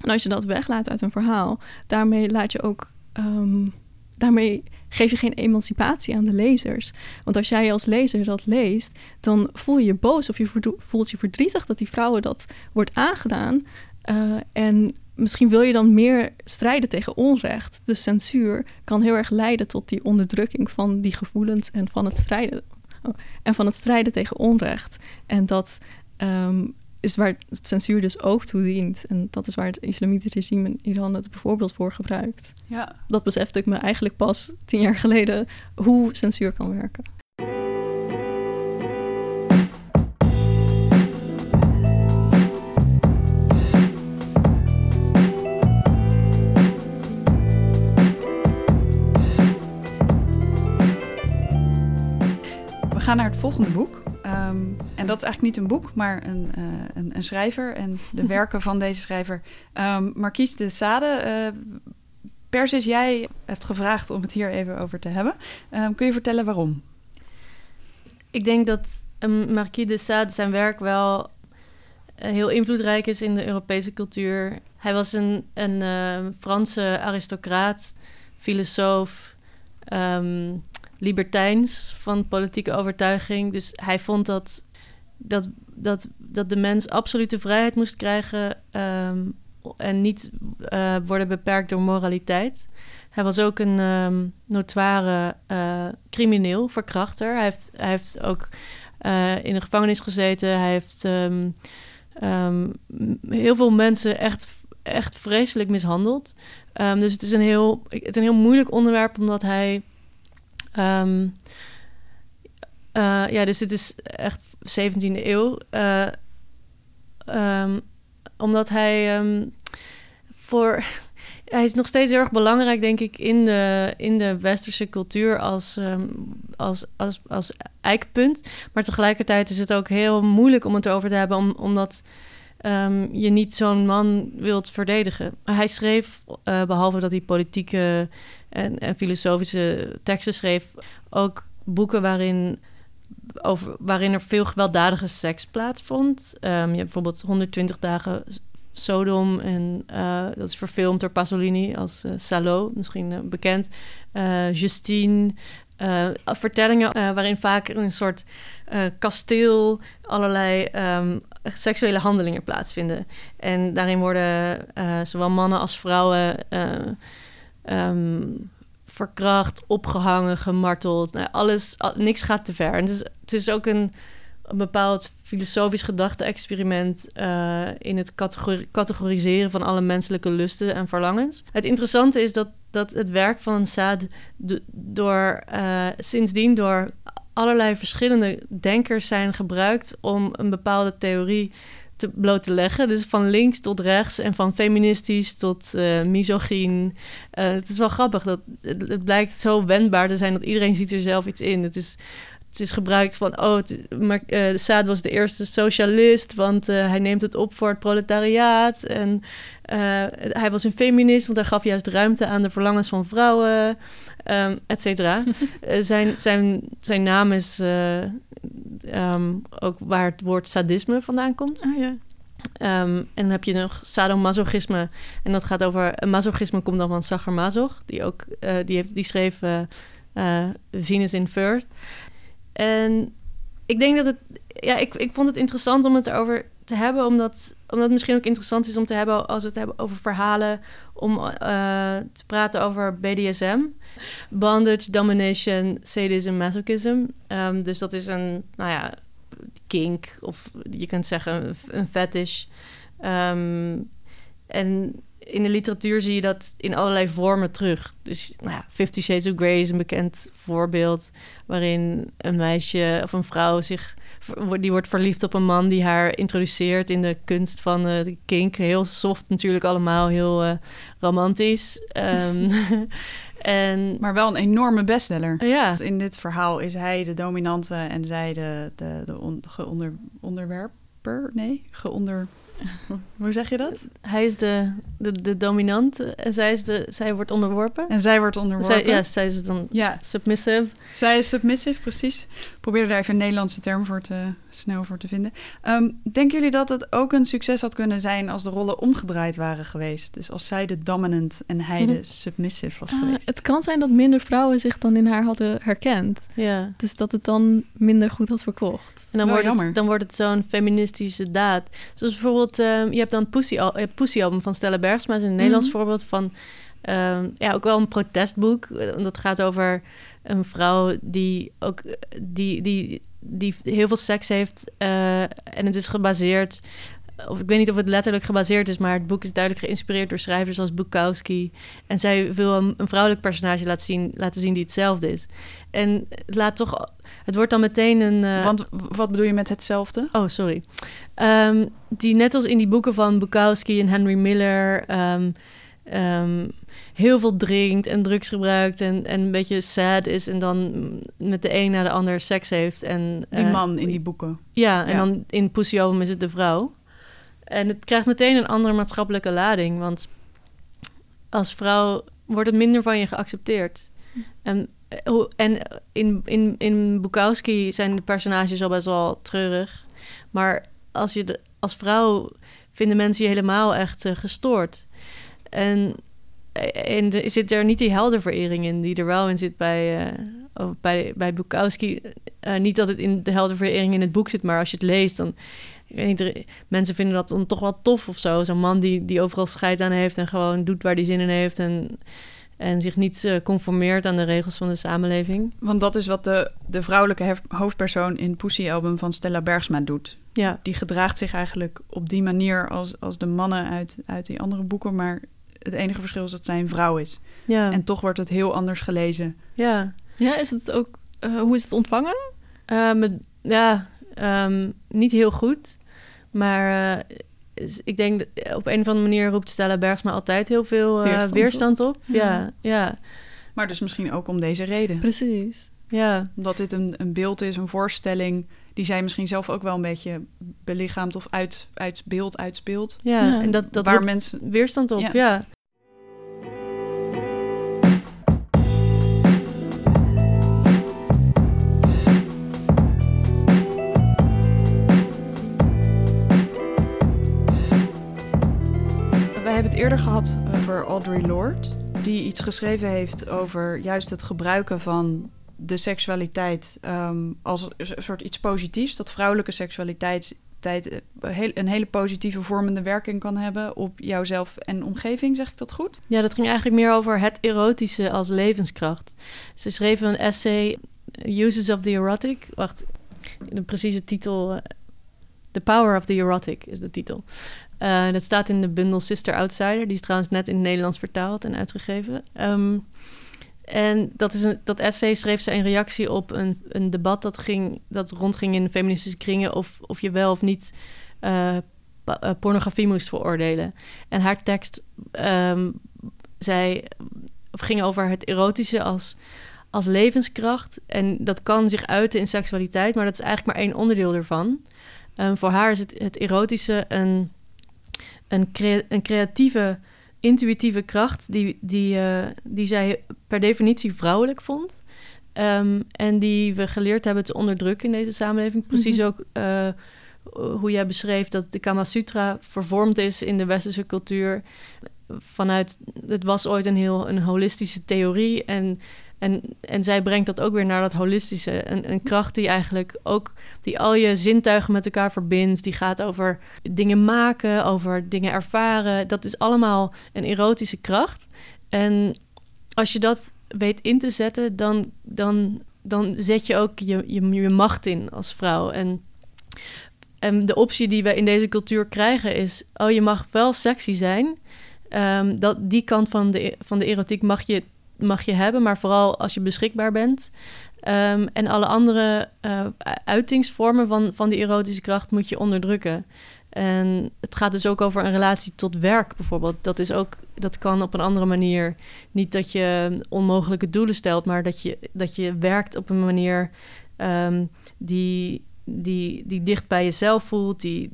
S1: En als je dat weglaat uit een verhaal, daarmee laat je ook, um, daarmee geef je geen emancipatie aan de lezers. Want als jij als lezer dat leest, dan voel je je boos of je voelt je verdrietig dat die vrouwen dat wordt aangedaan. Uh, en misschien wil je dan meer strijden tegen onrecht. Dus censuur kan heel erg leiden tot die onderdrukking van die gevoelens en van het strijden. Oh, en van het strijden tegen onrecht. En dat um, is waar censuur dus ook toe dient. En dat is waar het islamitische regime in Iran het bijvoorbeeld voor gebruikt. Ja. Dat besefte ik me eigenlijk pas tien jaar geleden hoe censuur kan werken.
S2: We gaan naar het volgende boek. Ehm, en dat is eigenlijk niet een boek, maar een, uh, een, een, schrijver en de werken van deze schrijver. Um, Marquise de Sade. Uh, Persis, jij hebt gevraagd om het hier even over te hebben. Um, kun je vertellen waarom?
S3: Ik denk dat Marquis de Sade zijn werk wel heel invloedrijk is in de Europese cultuur. Hij was een, een uh, Franse aristocraat, filosoof, um, libertijns van politieke overtuiging. Dus hij vond dat, dat, dat, dat de mens absolute vrijheid moest krijgen um, en niet uh, worden beperkt door moraliteit. Hij was ook een um, notoire uh, crimineel, verkrachter. Hij heeft, hij heeft ook uh, in de gevangenis gezeten. Hij heeft um, heel veel mensen echt, echt vreselijk mishandeld. Dus het is, een heel, het is een heel moeilijk onderwerp, omdat hij. Uh, ja, dus dit is echt 17e eeuw. Uh, omdat hij voor hij is nog steeds heel erg belangrijk, denk ik, in de, in de westerse cultuur als, als, als, eikpunt. Maar tegelijkertijd is het ook heel moeilijk om het erover te hebben, om, omdat je niet zo'n man wilt verdedigen. Hij schreef, uh, behalve dat hij politieke en, filosofische teksten schreef, ook boeken waarin over, waarin er veel gewelddadige seks plaatsvond. Um, je hebt bijvoorbeeld 120 dagen Sodom. En uh, dat is verfilmd door Pasolini als uh, Salo, misschien uh, bekend. Justine. vertellingen waarin vaak in een soort kasteel allerlei um, seksuele handelingen plaatsvinden. En daarin worden zowel mannen als vrouwen um, verkracht, opgehangen, gemarteld. Nou, alles, al, niks gaat te ver. En het is, het is ook een bepaald filosofisch gedachte-experiment uh, in het categoriseren van alle menselijke lusten en verlangens. Het interessante is dat, dat het werk van Saad door, uh, sindsdien door allerlei verschillende denkers zijn gebruikt om een bepaalde theorie te bloot te leggen. Dus van links tot rechts en van feministisch tot uh, misogyn. het is wel grappig dat het, blijkt zo wendbaar te zijn dat iedereen ziet er zelf iets in. Het is het is gebruikt van, oh, maar, uh, Saad was de eerste socialist, want hij neemt het op voor het proletariaat. En hij was een feminist, want hij gaf juist ruimte aan de verlangens van vrouwen, um, et cetera. zijn, zijn, zijn naam is um, ook waar het woord sadisme vandaan komt.
S1: Oh, ja.
S3: Um, en dan heb je nog sadomasochisme. En dat gaat over... Masochisme komt dan van Sacher Masoch. Die, ook, die, heeft, die schreef Venus in Fur. En ik denk dat het. Ja, ik, ik vond het interessant om het erover te hebben, omdat, omdat het misschien ook interessant is om te hebben als we het hebben over verhalen, om uh, te praten over BDSM. Bondage, domination, sadism, masochism. Um, dus dat is een, nou ja, kink, of je kunt zeggen een fetish. Um, en in de literatuur zie je dat in allerlei vormen terug. Dus nou ja, Fifty Shades of Grey is een bekend voorbeeld... waarin een meisje of een vrouw zich... die wordt verliefd op een man die haar introduceert... in de kunst van uh, de kink. Heel soft natuurlijk allemaal, heel uh, romantisch. Um, en,
S2: maar wel een enorme bestseller.
S3: Ja.
S2: In dit verhaal is hij de dominante en zij de, de, de on, geonder, onderwerper... Nee, geonder Hoe zeg je dat?
S3: Hij is de, de, de dominant en zij, is de, zij wordt onderworpen.
S2: En zij wordt onderworpen.
S3: Zij, ja, zij is dan ja. submissive.
S2: Zij is submissive, precies. Probeer daar even een Nederlandse term voor te, snel voor te vinden. Um, denken jullie dat het ook een succes had kunnen zijn als de rollen omgedraaid waren geweest? Dus als zij de dominant en hij de submissive was uh, geweest?
S1: Het kan zijn dat minder vrouwen zich dan in haar hadden herkend.
S3: Ja.
S1: Dus dat het dan minder goed had verkocht.
S3: En dan, wordt het, dan wordt het zo'n feministische daad. Zoals bijvoorbeeld, um, je hebt dan Pussy, al, Pussy album van Stella Bergsma, is een mm Nederlands voorbeeld van, um, ja, ook wel een protestboek. Dat gaat over een vrouw die ook, die, die, die heel veel seks heeft. Uh, en het is gebaseerd of ik weet niet of het letterlijk gebaseerd is, maar het boek is duidelijk geïnspireerd door schrijvers als Bukowski. En zij wil een, een, vrouwelijk personage laten zien, laten zien die hetzelfde is. En het laat toch, het wordt dan meteen een. Uh,
S2: Want wat bedoel je met hetzelfde?
S3: Oh, sorry. Um, die net als in die boeken van Bukowski en Henry Miller. Um, um, heel veel drinkt en drugs gebruikt en, en een beetje sad is en dan met de een na de ander seks heeft. En,
S2: Die
S3: eh,
S2: man in die boeken.
S3: Ja, en
S2: Ja.
S3: dan in Pussy Album is het de vrouw. En het krijgt meteen een andere maatschappelijke lading, want als vrouw wordt het minder van je geaccepteerd. En, eh, en in, in, in Bukowski zijn de personages al best wel treurig. Maar als je de, als vrouw vinden mensen je helemaal echt eh, gestoord. En, en er zit er niet die heldenverering in die er wel in zit bij, eh, of bij, bij Bukowski. Eh, niet dat het in de heldenverering in het boek zit, maar als je het leest, dan... Ik weet niet, er- mensen vinden dat dan toch wel tof of zo. Zo'n man die, die overal scheid aan heeft en gewoon doet waar hij zin in heeft... en, en zich niet eh, conformeert aan de regels van de samenleving.
S2: Want dat is wat de, de vrouwelijke hef- hoofdpersoon in Pussy Album van Stella Bergsma doet.
S3: Ja,
S2: Die gedraagt zich eigenlijk op die manier als, als de mannen uit, uit die andere boeken. Maar het enige verschil is dat zij een vrouw is.
S3: ja,
S2: En toch wordt het heel anders gelezen.
S3: ja.
S1: Ja, is het ook... eh, hoe is het ontvangen?
S3: Eh, met, ja, ehm, niet heel goed. Maar eh, is- ik denk dat op een of andere manier roept Stella Bergsma altijd heel veel eh,
S1: Weerstand
S3: weerstand, op.
S1: Ja.
S3: Ja, ja,
S2: Maar dus misschien ook om deze reden.
S1: Precies.
S3: ja.
S2: Omdat dit een, een beeld is, een voorstelling... die zij misschien zelf ook wel een beetje belichaamt of uit, uit beeld uitspeelt.
S3: Ja,
S1: Ja.
S3: en dat, dat
S2: Waar mensen-
S3: weerstand op,
S2: Ja.
S3: ja.
S2: Hebben het eerder gehad over Audre Lorde, die iets geschreven heeft over juist het gebruiken van de seksualiteit ehm, als een soort iets positiefs. Dat vrouwelijke seksualiteit tijd, eh, een hele positieve vormende werking kan hebben op jouzelf en omgeving, zeg ik dat goed?
S3: Ja, dat ging eigenlijk meer over het erotische als levenskracht. Ze schreven een essay, Uses of the Erotic. Wacht, de precieze titel... eh, The Power of the Erotic is de titel. Eh, dat staat in de bundel Sister Outsider. Die is trouwens net in het Nederlands vertaald en uitgegeven. Ehm, en dat, is een, dat essay schreef ze in reactie op een, een debat dat, ging, dat rondging in feministische kringen... of, of je wel of niet eh, eh, pornografie moest veroordelen. En haar tekst ehm, zei, ging over het erotische als, als levenskracht. En dat kan zich uiten in seksualiteit, maar dat is eigenlijk maar één onderdeel ervan. Ehm, voor haar is het, het erotische een, een, crea- een creatieve, intuïtieve kracht die, die, eh, die zij per definitie vrouwelijk vond. Ehm, en die we geleerd hebben te onderdrukken in deze samenleving. Precies
S1: Mhm.
S3: ook eh, hoe jij beschreef dat de Kama Sutra vervormd is in de westerse cultuur. Vanuit, het was ooit een heel een holistische theorie. En, en, en zij brengt dat ook weer naar dat holistische. Een, een kracht die eigenlijk ook, die al je zintuigen met elkaar verbindt. Die gaat over dingen maken, over dingen ervaren. Dat is allemaal een erotische kracht. En als je dat weet in te zetten, dan, dan, dan zet je ook je, je, je macht in als vrouw. En, en de optie die we in deze cultuur krijgen is: oh, je mag wel sexy zijn. Ehm, dat, die kant van de, van de erotiek mag je, mag je hebben, maar vooral als je beschikbaar bent. Ehm, en alle andere eh, uitingsvormen van, van die erotische kracht moet je onderdrukken. En het gaat dus ook over een relatie tot werk bijvoorbeeld. Dat, is ook, dat kan op een andere manier. Niet dat je onmogelijke doelen stelt, maar dat je, dat je werkt op een manier ehm, die, die, die dicht bij jezelf voelt. Die,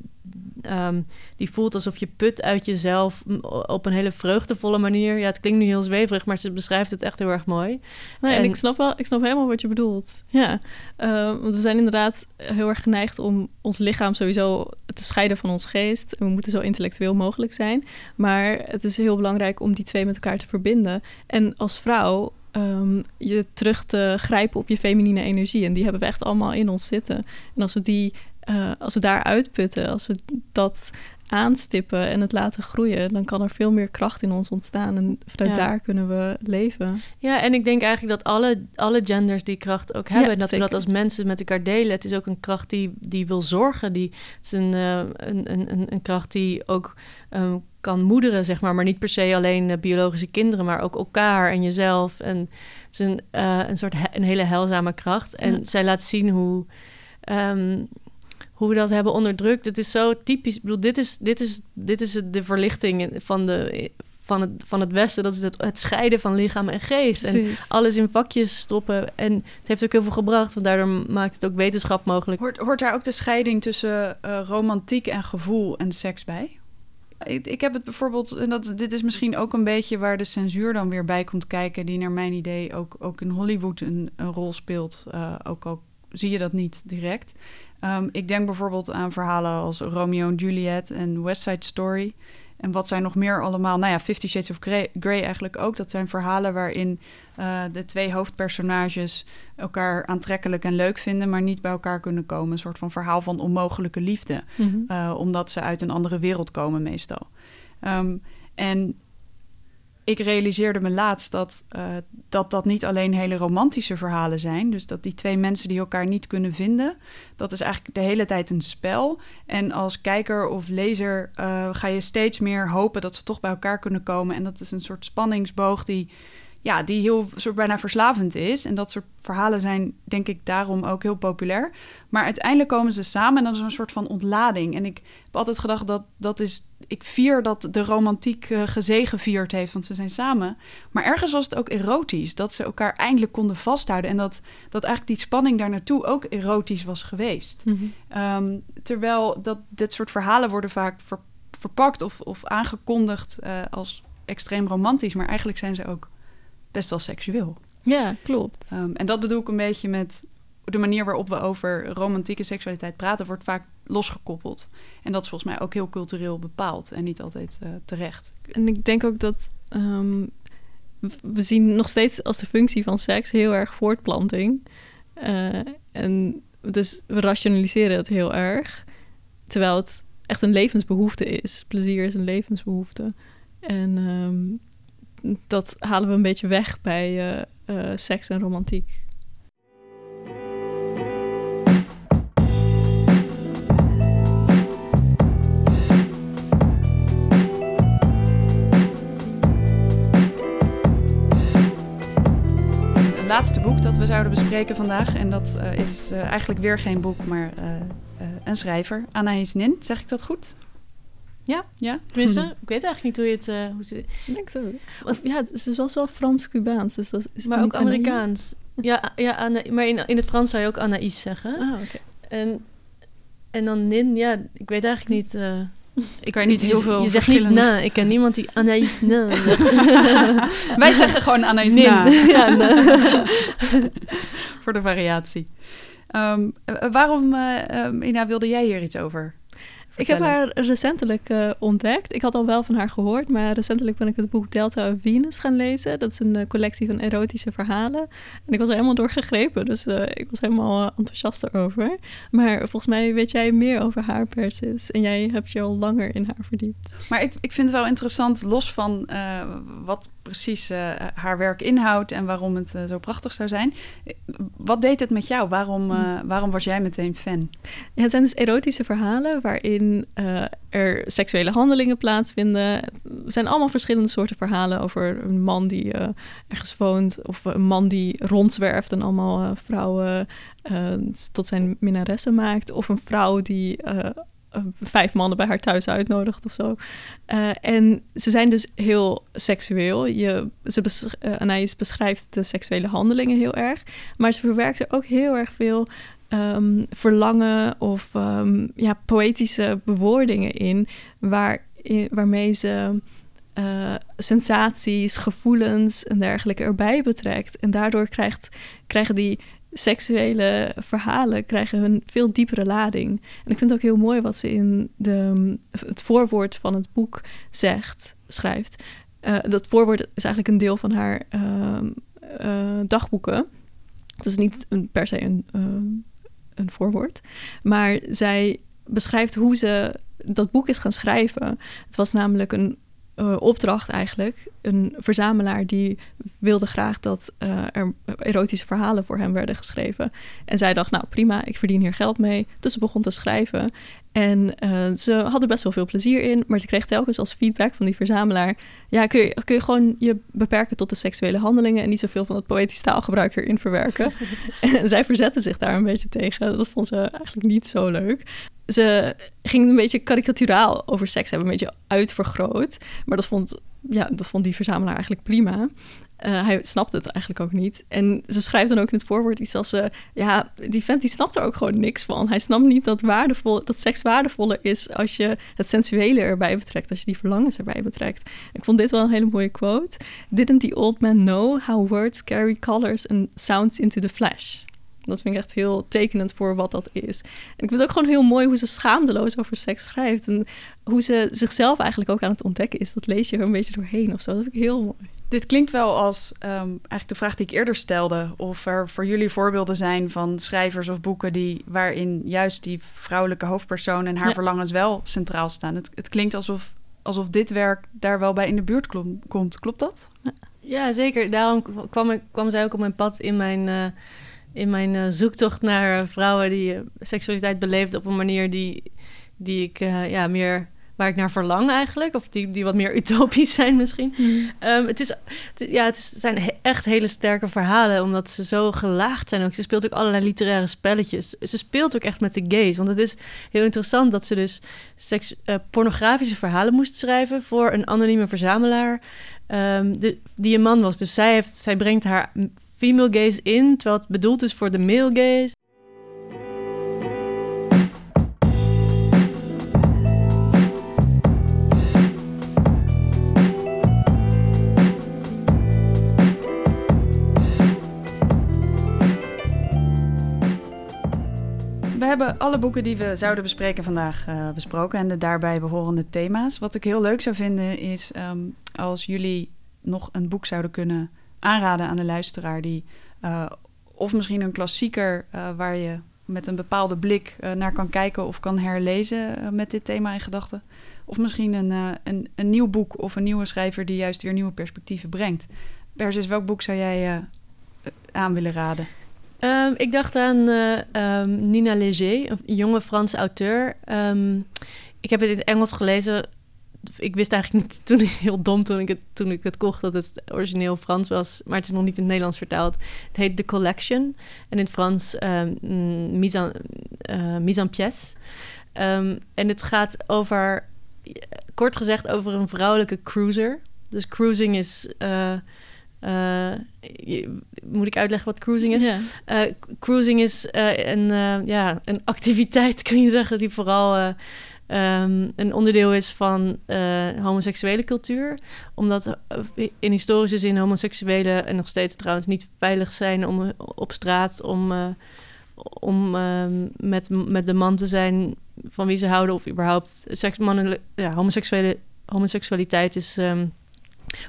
S3: ehm, die voelt alsof je put uit jezelf op een hele vreugdevolle manier. Ja, het klinkt nu heel zweverig, maar ze beschrijft het echt heel erg mooi.
S1: Nee, en
S3: En-
S1: ik snap wel, ik snap helemaal wat je bedoelt. Ja, Eh, want we zijn inderdaad heel erg geneigd om ons lichaam sowieso te scheiden van ons geest. En we moeten zo intellectueel mogelijk zijn. Maar het is heel belangrijk om die twee met elkaar te verbinden. En als vrouw ehm, je terug te grijpen op je feminine energie. En die hebben we echt allemaal in ons zitten. En als we die, eh, als we daar uitputten, als we dat aanstippen en het laten groeien, dan kan er veel meer kracht in ons ontstaan. En vanuit
S3: Ja.
S1: daar kunnen we leven.
S3: Ja, en ik denk eigenlijk dat alle, alle genders die kracht ook hebben.
S1: Ja,
S3: en dat we dat als mensen met elkaar delen. Het is ook een kracht die, die wil zorgen. Die, het is een, eh, een, een, een, een kracht die ook ehm, kan moederen, zeg maar. Maar niet per se alleen biologische kinderen, maar ook elkaar en jezelf. En het is een, eh, een soort he- een hele heilzame kracht. En
S1: Ja.
S3: zij laat zien hoe... ehm, hoe we dat hebben onderdrukt. Het is zo typisch. Ik bedoel, dit is, dit is, dit is de verlichting van de, van het, van het Westen. Dat is het, het scheiden van lichaam en geest. En alles in vakjes stoppen. En het heeft ook heel veel gebracht, want daardoor maakt het ook wetenschap mogelijk.
S2: Hoort, hoort daar ook de scheiding tussen eh, romantiek en gevoel en seks bij? Ik, ik heb het bijvoorbeeld, en dat, dit is misschien ook een beetje waar de censuur dan weer bij komt kijken, die naar mijn idee ook, ook in Hollywood een, een rol speelt. eh, ook al zie je dat niet direct. Ehm, ik denk bijvoorbeeld aan verhalen als Romeo en Juliet en West Side Story. En wat zijn nog meer allemaal? Nou ja, Fifty Shades of Grey, Grey eigenlijk ook. Dat zijn verhalen waarin eh, de twee hoofdpersonages elkaar aantrekkelijk en leuk vinden, maar niet bij elkaar kunnen komen. Een soort van verhaal van onmogelijke liefde,
S1: Mhm.
S2: eh, omdat ze uit een andere wereld komen meestal. Ehm, en ik realiseerde me laatst dat, eh, dat dat niet alleen hele romantische verhalen zijn. Dus dat die twee mensen die elkaar niet kunnen vinden, dat is eigenlijk de hele tijd een spel. En als kijker of lezer eh, ga je steeds meer hopen dat ze toch bij elkaar kunnen komen. En dat is een soort spanningsboog die, ja, die heel soort bijna verslavend is. En dat soort verhalen zijn, denk ik, daarom ook heel populair. Maar uiteindelijk komen ze samen en dat is een soort van ontlading. En ik heb altijd gedacht dat dat is. Ik vier dat de romantiek eh, gezegevierd heeft, want ze zijn samen. Maar ergens was het ook erotisch. Dat ze elkaar eindelijk konden vasthouden. En dat, dat eigenlijk die spanning daar naartoe ook erotisch was geweest.
S1: Mhm.
S2: Ehm, terwijl dat, dit soort verhalen worden vaak ver- verpakt of, of aangekondigd eh, als extreem romantisch. Maar eigenlijk zijn ze ook best wel seksueel.
S1: Ja, klopt.
S2: Ehm, en dat bedoel ik een beetje met de manier waarop we over romantieke seksualiteit praten, wordt vaak losgekoppeld. En dat is volgens mij ook heel cultureel bepaald en niet altijd eh, terecht.
S1: En ik denk ook dat ehm, we zien nog steeds als de functie van seks heel erg voortplanting. Eh, en dus we rationaliseren het heel erg. Terwijl het echt een levensbehoefte is. Plezier is een levensbehoefte. En ehm, dat halen we een beetje weg bij eh, eh, seks en romantiek.
S2: Het laatste boek dat we zouden bespreken vandaag, en dat eh, is eigenlijk weer geen boek, maar een schrijver, Anaïs Nin. Zeg ik dat goed?
S3: Ja.
S2: Ja?
S3: Tenminste, ik weet eigenlijk niet hoe je het... eh, hoe ze,
S1: Ik denk zo. Of, ja, het is was wel Frans-Cubaans. Dus dat is
S3: maar ook? Amerikaans. Ja, ja maar in, in het Frans zou je ook Anaïs zeggen.
S1: Ah, oké.
S3: En, en dan Nin, ja, ik weet eigenlijk niet... eh,
S2: Ik weet niet heel veel
S3: Je zegt niet na. Ik ken niemand die Anaïs na.
S2: Wij zeggen gewoon Anaïs
S3: Nin.
S2: Na.
S3: Ja, na.
S2: voor de variatie. Ehm, eh, waarom, eh, eh, Ina, wilde jij hier iets over?
S1: Ik heb haar recentelijk eh, ontdekt. Ik had al wel van haar gehoord, maar recentelijk ben ik het boek Delta of Venus gaan lezen. Dat is een eh, collectie van erotische verhalen. En ik was er helemaal door gegrepen, dus eh, ik was helemaal enthousiast erover. Maar volgens mij weet jij meer over haar, Persis. En jij hebt je al langer in haar verdiept.
S2: Maar ik, ik vind het wel interessant, los van wat precies eh, haar werk inhoudt en waarom het eh, zo prachtig zou zijn. Wat deed het met jou? Waarom, eh, waarom was jij meteen fan?
S1: Ja, het zijn dus erotische verhalen waarin er seksuele handelingen plaatsvinden. Het zijn allemaal verschillende soorten verhalen over een man die ergens woont of een man die rondzwerft en allemaal vrouwen tot zijn minnaressen maakt. Of een vrouw die vijf mannen bij haar thuis uitnodigt of zo. Eh, en ze zijn dus heel seksueel. Je, ze eh, beschrijft de seksuele handelingen heel erg. Maar ze verwerkt er ook heel erg veel ehm, verlangen of ehm, ja, poëtische bewoordingen in, waar, waarmee ze eh, sensaties, gevoelens en dergelijke erbij betrekt. En daardoor krijgt, krijgen die seksuele verhalen krijgen een veel diepere lading. En ik vind het ook heel mooi wat ze in de, het voorwoord van het boek zegt, schrijft. Eh, dat voorwoord is eigenlijk een deel van haar ehm, eh, dagboeken. Het is niet een, per se een, ehm, een voorwoord. Maar zij beschrijft hoe ze dat boek is gaan schrijven. Het was namelijk een eh, opdracht eigenlijk. Een verzamelaar die wilde graag dat eh, er erotische verhalen voor hem werden geschreven. En zij dacht, nou prima, ik verdien hier geld mee. Dus ze begon te schrijven. En eh, ze hadden best wel veel plezier in, maar ze kreeg telkens als feedback van die verzamelaar: ja, kun je, kun je gewoon je beperken tot de seksuele handelingen en niet zoveel van het poëtisch taalgebruik erin verwerken? en zij verzette zich daar een beetje tegen. Dat vond ze eigenlijk niet zo leuk. Ze ging een beetje karikaturaal over seks hebben, een beetje uitvergroot. Maar dat vond ja, dat vond die verzamelaar eigenlijk prima. Uh, hij snapt het eigenlijk ook niet. En ze schrijft dan ook in het voorwoord iets als... Uh, ja, die vent die snapt er ook gewoon niks van. Hij snapt niet dat, waardevol, dat seks waardevoller is... als je het sensuele erbij betrekt. Als je die verlangens erbij betrekt. Ik vond dit wel een hele mooie quote. Didn't the old man know how words carry colors and sounds into the flesh? Dat vind ik echt heel tekenend voor wat dat is. En ik vind het ook gewoon heel mooi hoe ze schaamdeloos over seks schrijft. En hoe ze zichzelf eigenlijk ook aan het ontdekken is. Dat lees je er een beetje doorheen of zo. Dat vind ik heel mooi.
S2: Dit klinkt wel als um, eigenlijk de vraag die ik eerder stelde. Of er voor jullie voorbeelden zijn van schrijvers of boeken die, waarin juist die vrouwelijke hoofdpersoon en haar verlangens wel centraal staan. Het, het klinkt alsof, alsof dit werk daar wel bij in de buurt komt. Klopt dat?
S3: Ja, zeker. Daarom kwam, ik, kwam zij ook op mijn pad in mijn. Uh, in mijn uh, zoektocht naar vrouwen die uh, seksualiteit beleefden op een manier die, die ik ja, meer waar ik naar verlang eigenlijk. Of die, die wat meer utopisch zijn misschien. Mm. Um, het, is, ja, het zijn echt hele sterke verhalen, omdat ze zo gelaagd zijn ook. Ze speelt ook allerlei literaire spelletjes. Ze speelt ook echt met de gays. Want het is heel interessant dat ze dus seks, uh, pornografische verhalen moest schrijven voor een anonieme verzamelaar. Um, de, die een man was. Dus zij, heeft, zij brengt haar female gaze in, terwijl het bedoeld is voor de male gaze.
S2: We hebben alle boeken die we zouden bespreken vandaag uh, besproken en de daarbij behorende thema's. Wat ik heel leuk zou vinden is um, als jullie nog een boek zouden kunnen aanraden aan de luisteraar die uh, of misschien een klassieker uh, waar je met een bepaalde blik naar kan kijken of kan herlezen met dit thema in gedachten. Of misschien een, een, een, nieuw boek of een nieuwe schrijver die juist weer nieuwe perspectieven brengt. Persis, welk boek zou jij aan willen raden?
S3: Um, ik dacht aan um, Nina Léger, een jonge Franse auteur. Um, ik heb het in het Engels gelezen. Ik wist eigenlijk niet, toen heel dom toen ik, het, toen ik het kocht, dat het origineel Frans was. Maar het is nog niet in het Nederlands vertaald. Het heet The Collection. En in het Frans Mise, en, uh, mise en Pièce. en het gaat over, kort gezegd, over een vrouwelijke cruiser. Dus cruising is... Uh, uh, moet ik uitleggen wat cruising is? Cruising is een, ja, een activiteit, kun je zeggen, die vooral um, een onderdeel is van homoseksuele cultuur. Omdat in historische zin homoseksuelen en nog steeds trouwens niet veilig zijn om op straat om, om um, met, met de man te zijn van wie ze houden of überhaupt seks, mannen, ja, homoseksuele, homoseksualiteit is. Um,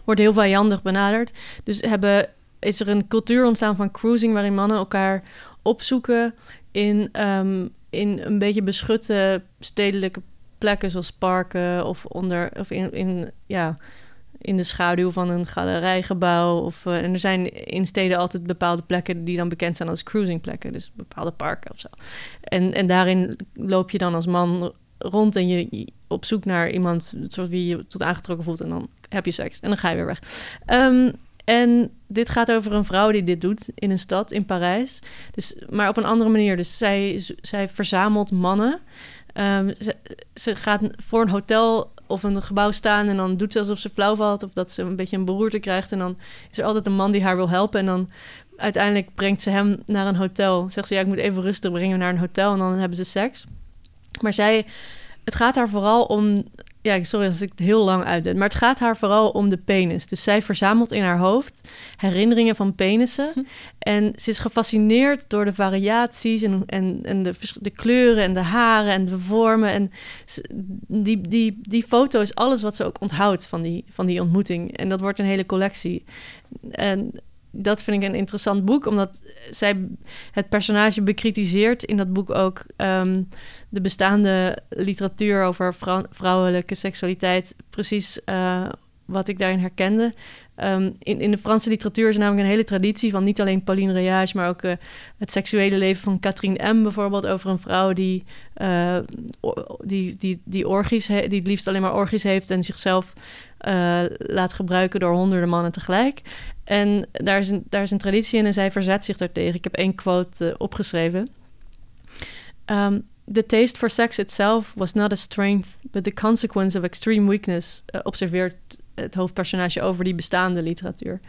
S3: wordt heel vijandig benaderd. Dus hebben, is er een cultuur ontstaan van cruising waarin mannen elkaar opzoeken in, in een beetje beschutte stedelijke plekken zoals parken of onder of in, in ja in de schaduw van een galerijgebouw. Of, uh, en er zijn in steden altijd bepaalde plekken die dan bekend zijn als cruisingplekken. Dus bepaalde parken of zo. En, en daarin loop je dan als man rond en je, op zoek naar iemand zoals wie je tot aangetrokken voelt. En dan heb je seks en dan ga je weer weg. Um, en dit gaat over een vrouw die dit doet in een stad in Parijs. Dus, maar op een andere manier. Dus zij, zij verzamelt mannen. Ze, ze gaat voor een hotel of een gebouw staan en dan doet ze alsof ze flauw valt of dat ze een beetje een beroerte krijgt. En dan is er altijd een man die haar wil helpen. En dan uiteindelijk brengt ze hem naar een hotel. Zegt ze, ja, ik moet even rustig brengen naar een hotel en dan hebben ze seks. Maar zij, het gaat haar vooral om ja, sorry als ik het heel lang uitdet, maar het gaat haar vooral om de penis. Dus zij verzamelt in haar hoofd herinneringen van penissen. Hm. En ze is gefascineerd door de variaties en, en, en de, de kleuren en de haren en de vormen. En die, die, die foto is alles wat ze ook onthoudt van die, van die ontmoeting. En dat wordt een hele collectie. En dat vind ik een interessant boek, omdat zij het personage bekritiseert in dat boek ook ehm, de bestaande literatuur over vrouwelijke seksualiteit. Precies uh, wat ik daarin herkende. Um, in, in de Franse literatuur is namelijk een hele traditie van niet alleen Pauline Réage, maar ook uh, het seksuele leven van Catherine M. bijvoorbeeld, over een vrouw die, uh, die, die, die, orgies die het liefst alleen maar orgies heeft en zichzelf uh, laat gebruiken door honderden mannen tegelijk. En daar is, een, daar is een traditie in en zij verzet zich daartegen. Ik heb één quote uh, opgeschreven. Um, the taste for sex itself was not a strength, but the consequence of extreme weakness, uh, observeert het hoofdpersonage over die bestaande literatuur.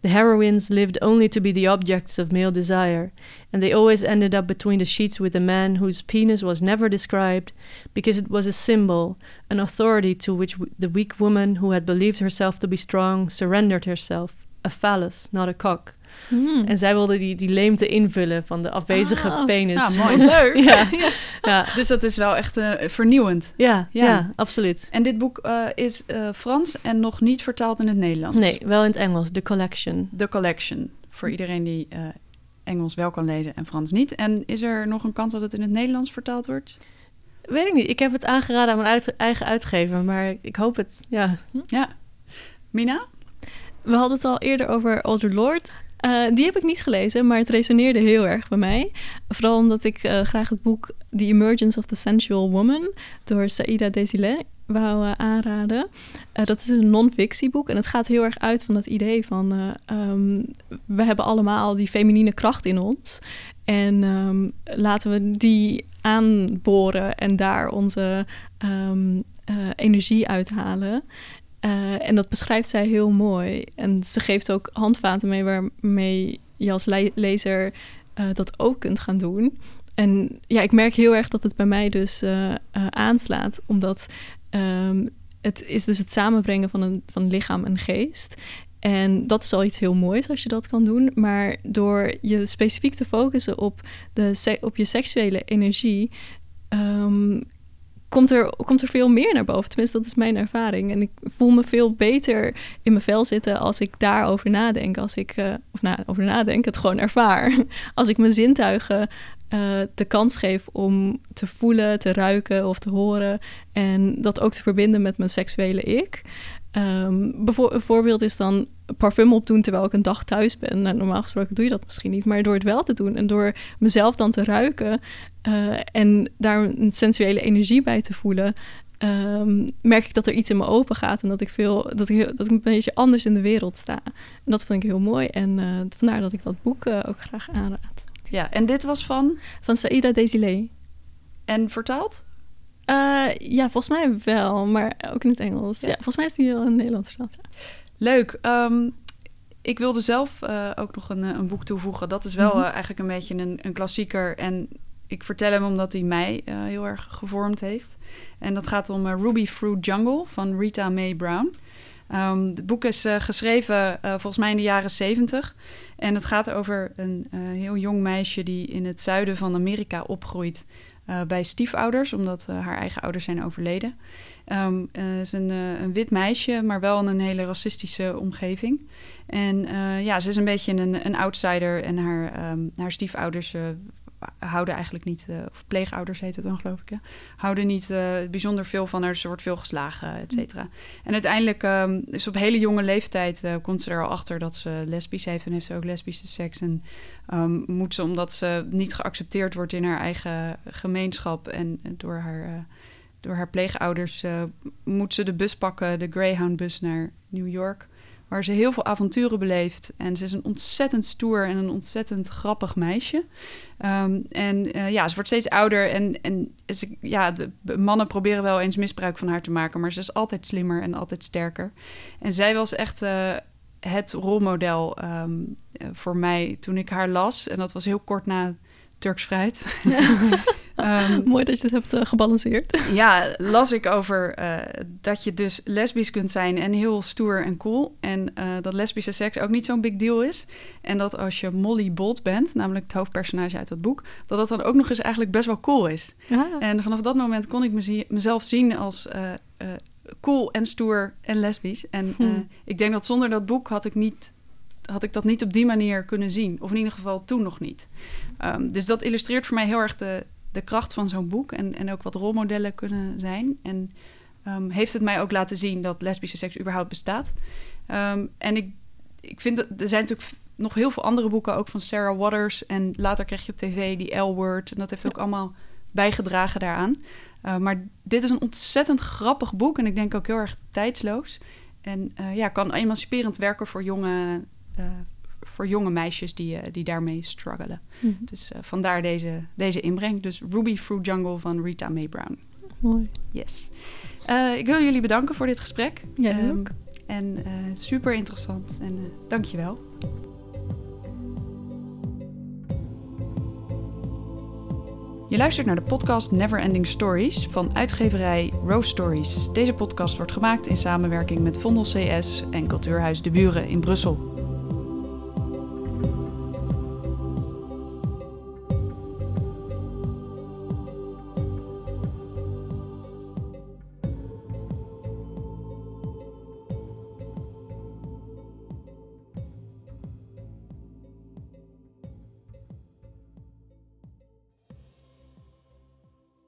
S3: The heroines lived only to be the objects of male desire, and they always ended up between the sheets with a man whose penis was never described, because it was a symbol, an authority to which the weak woman who had believed herself to be strong surrendered herself, a phallus, not a cock.
S1: Hmm.
S3: En zij wilde die, die leemte invullen van de afwezige
S1: Ah,
S3: penis.
S2: Ja, mooi. Leuk.
S3: ja, ja,
S2: Dus dat is wel echt eh, vernieuwend.
S3: ja,
S2: Ja.
S3: ja, absoluut.
S2: En dit boek eh, is eh, Frans en nog niet vertaald in het Nederlands.
S3: Nee, wel in het Engels, The Collection.
S2: The Collection. Voor iedereen die eh, Engels wel kan lezen en Frans niet. En is er nog een kans dat het in het Nederlands vertaald wordt?
S3: Weet ik niet, ik heb het aangeraden aan mijn uit- eigen uitgever, maar ik hoop het, ja.
S2: Ja. Mina?
S1: We hadden het al eerder over Older Lord. Eh, die heb ik niet gelezen, maar het resoneerde heel erg bij mij. Vooral omdat ik eh, graag het boek The Emergence of the Sensual Woman door Saïda Desilets wou eh, aanraden. Dat is een non-fictieboek en het gaat heel erg uit van dat idee van... eh, ehm, we hebben allemaal die feminine kracht in ons. En ehm, laten we die aanboren en daar onze ehm, eh, energie uithalen. Eh, en dat beschrijft zij heel mooi. En ze geeft ook handvaten mee waarmee je als le- lezer eh, dat ook kunt gaan doen. En ja, ik merk heel erg dat het bij mij dus eh, aanslaat, omdat ehm, het is dus het samenbrengen van, een, van lichaam en geest. En dat is al iets heel moois als je dat kan doen. Maar door je specifiek te focussen op, de op je seksuele energie, ehm, komt, er, komt er veel meer naar boven. Tenminste, dat is mijn ervaring. En ik voel me veel beter in mijn vel zitten als ik daarover nadenk. Als ik, eh, of na, over nadenk, het gewoon ervaar. Als ik mijn zintuigen eh, de kans geef om te voelen, te ruiken of te horen. En dat ook te verbinden met mijn seksuele ik. Bijvoor- een voorbeeld is dan parfum opdoen terwijl ik een dag thuis ben. Nou, normaal gesproken doe je dat misschien niet, maar door het wel te doen en door mezelf dan te ruiken eh, en daar een sensuele energie bij te voelen, ehm, merk ik dat er iets in me open gaat en dat ik, veel, dat, ik, dat ik een beetje anders in de wereld sta. En dat vind ik heel mooi en eh, vandaar dat ik dat boek eh, ook graag aanraad.
S2: Ja, en dit was van...
S1: Van Saïda Desilets.
S2: En vertaald?
S1: Eh, ja, volgens mij wel, maar ook in het Engels. Ja, volgens mij is die heel in het Nederlands vertaald. ja.
S2: Leuk. Ehm, ik wilde zelf eh, ook nog een, eh, een boek toevoegen. Dat is wel
S1: Mhm.
S2: eigenlijk een beetje een, een klassieker. En ik vertel hem omdat hij mij heel erg gevormd heeft. En dat gaat om Ruby Fruit Jungle van Rita Mae Brown. Ehm, het boek is geschreven volgens mij in de jaren zeventig. En het gaat over een heel jong meisje die in het zuiden van Amerika opgroeit. Eh, bij stiefouders, omdat eh, haar eigen ouders zijn overleden. Eh, is een, wit meisje, maar wel in een hele racistische omgeving. En ja, ze is een beetje een, een outsider en haar, ehm, haar stiefouders houden eigenlijk niet, eh, of pleegouders heet het dan geloof ik, hè, houden niet eh, bijzonder veel van haar. Ze wordt veel geslagen, et cetera. En uiteindelijk ehm, is op hele jonge leeftijd eh, komt ze er al achter dat ze lesbisch heeft en heeft ze ook lesbische seks. En ehm, moet ze, omdat ze niet geaccepteerd wordt in haar eigen gemeenschap en door haar, door haar pleegouders, moet ze de bus pakken, de Greyhound-bus naar New York. Waar ze heel veel avonturen beleeft. En ze is een ontzettend stoer en een ontzettend grappig meisje. Ehm, en eh, ja, ze wordt steeds ouder. En, en ja, de de mannen proberen wel eens misbruik van haar te maken. Maar ze is altijd slimmer en altijd sterker. En zij was echt eh, het rolmodel ehm, eh, voor mij toen ik haar las. En dat was heel kort na Turks Fruit. Ehm,
S1: Mooi dat je het hebt eh, gebalanceerd.
S2: ja, las ik over eh, dat je dus lesbisch kunt zijn en heel stoer en cool. En eh, dat lesbische seks ook niet zo'n big deal is. En dat als je Molly Bolt bent, namelijk het hoofdpersonage uit dat boek, dat dat dan ook nog eens eigenlijk best wel cool is.
S1: Ja.
S2: En vanaf dat moment kon ik mezelf zien als cool en stoer en lesbisch. En
S1: Hm.
S2: ik denk dat zonder dat boek had ik, niet, had ik dat niet op die manier kunnen zien. Of in ieder geval toen nog niet. Ehm, dus dat illustreert voor mij heel erg de, de kracht van zo'n boek. En, en ook wat rolmodellen kunnen zijn. En ehm, heeft het mij ook laten zien dat lesbische seks überhaupt bestaat. Ehm, en ik, ik vind dat er zijn natuurlijk nog heel veel andere boeken, ook van Sarah Waters. En later kreeg je op tv die L-word. En dat heeft ook allemaal bijgedragen daaraan. Uh, maar dit is een ontzettend grappig boek. En ik denk ook heel erg tijdsloos. En uh, ja, kan emanciperend werken voor jonge voor jonge meisjes die, eh, die daarmee struggelen.
S1: Mhm.
S2: Dus eh, vandaar deze, deze inbreng. Dus Ruby Fruit Jungle van Rita Mae Brown.
S1: Mooi.
S2: Yes. Eh, ik wil jullie bedanken voor dit gesprek.
S1: Jij
S2: Ehm,
S1: ook.
S2: En eh, super interessant. En eh dank je wel. Je luistert naar de podcast Neverending Stories van uitgeverij Rose Stories. Deze podcast wordt gemaakt in samenwerking met Vondel CS en Cultuurhuis De Buren in Brussel.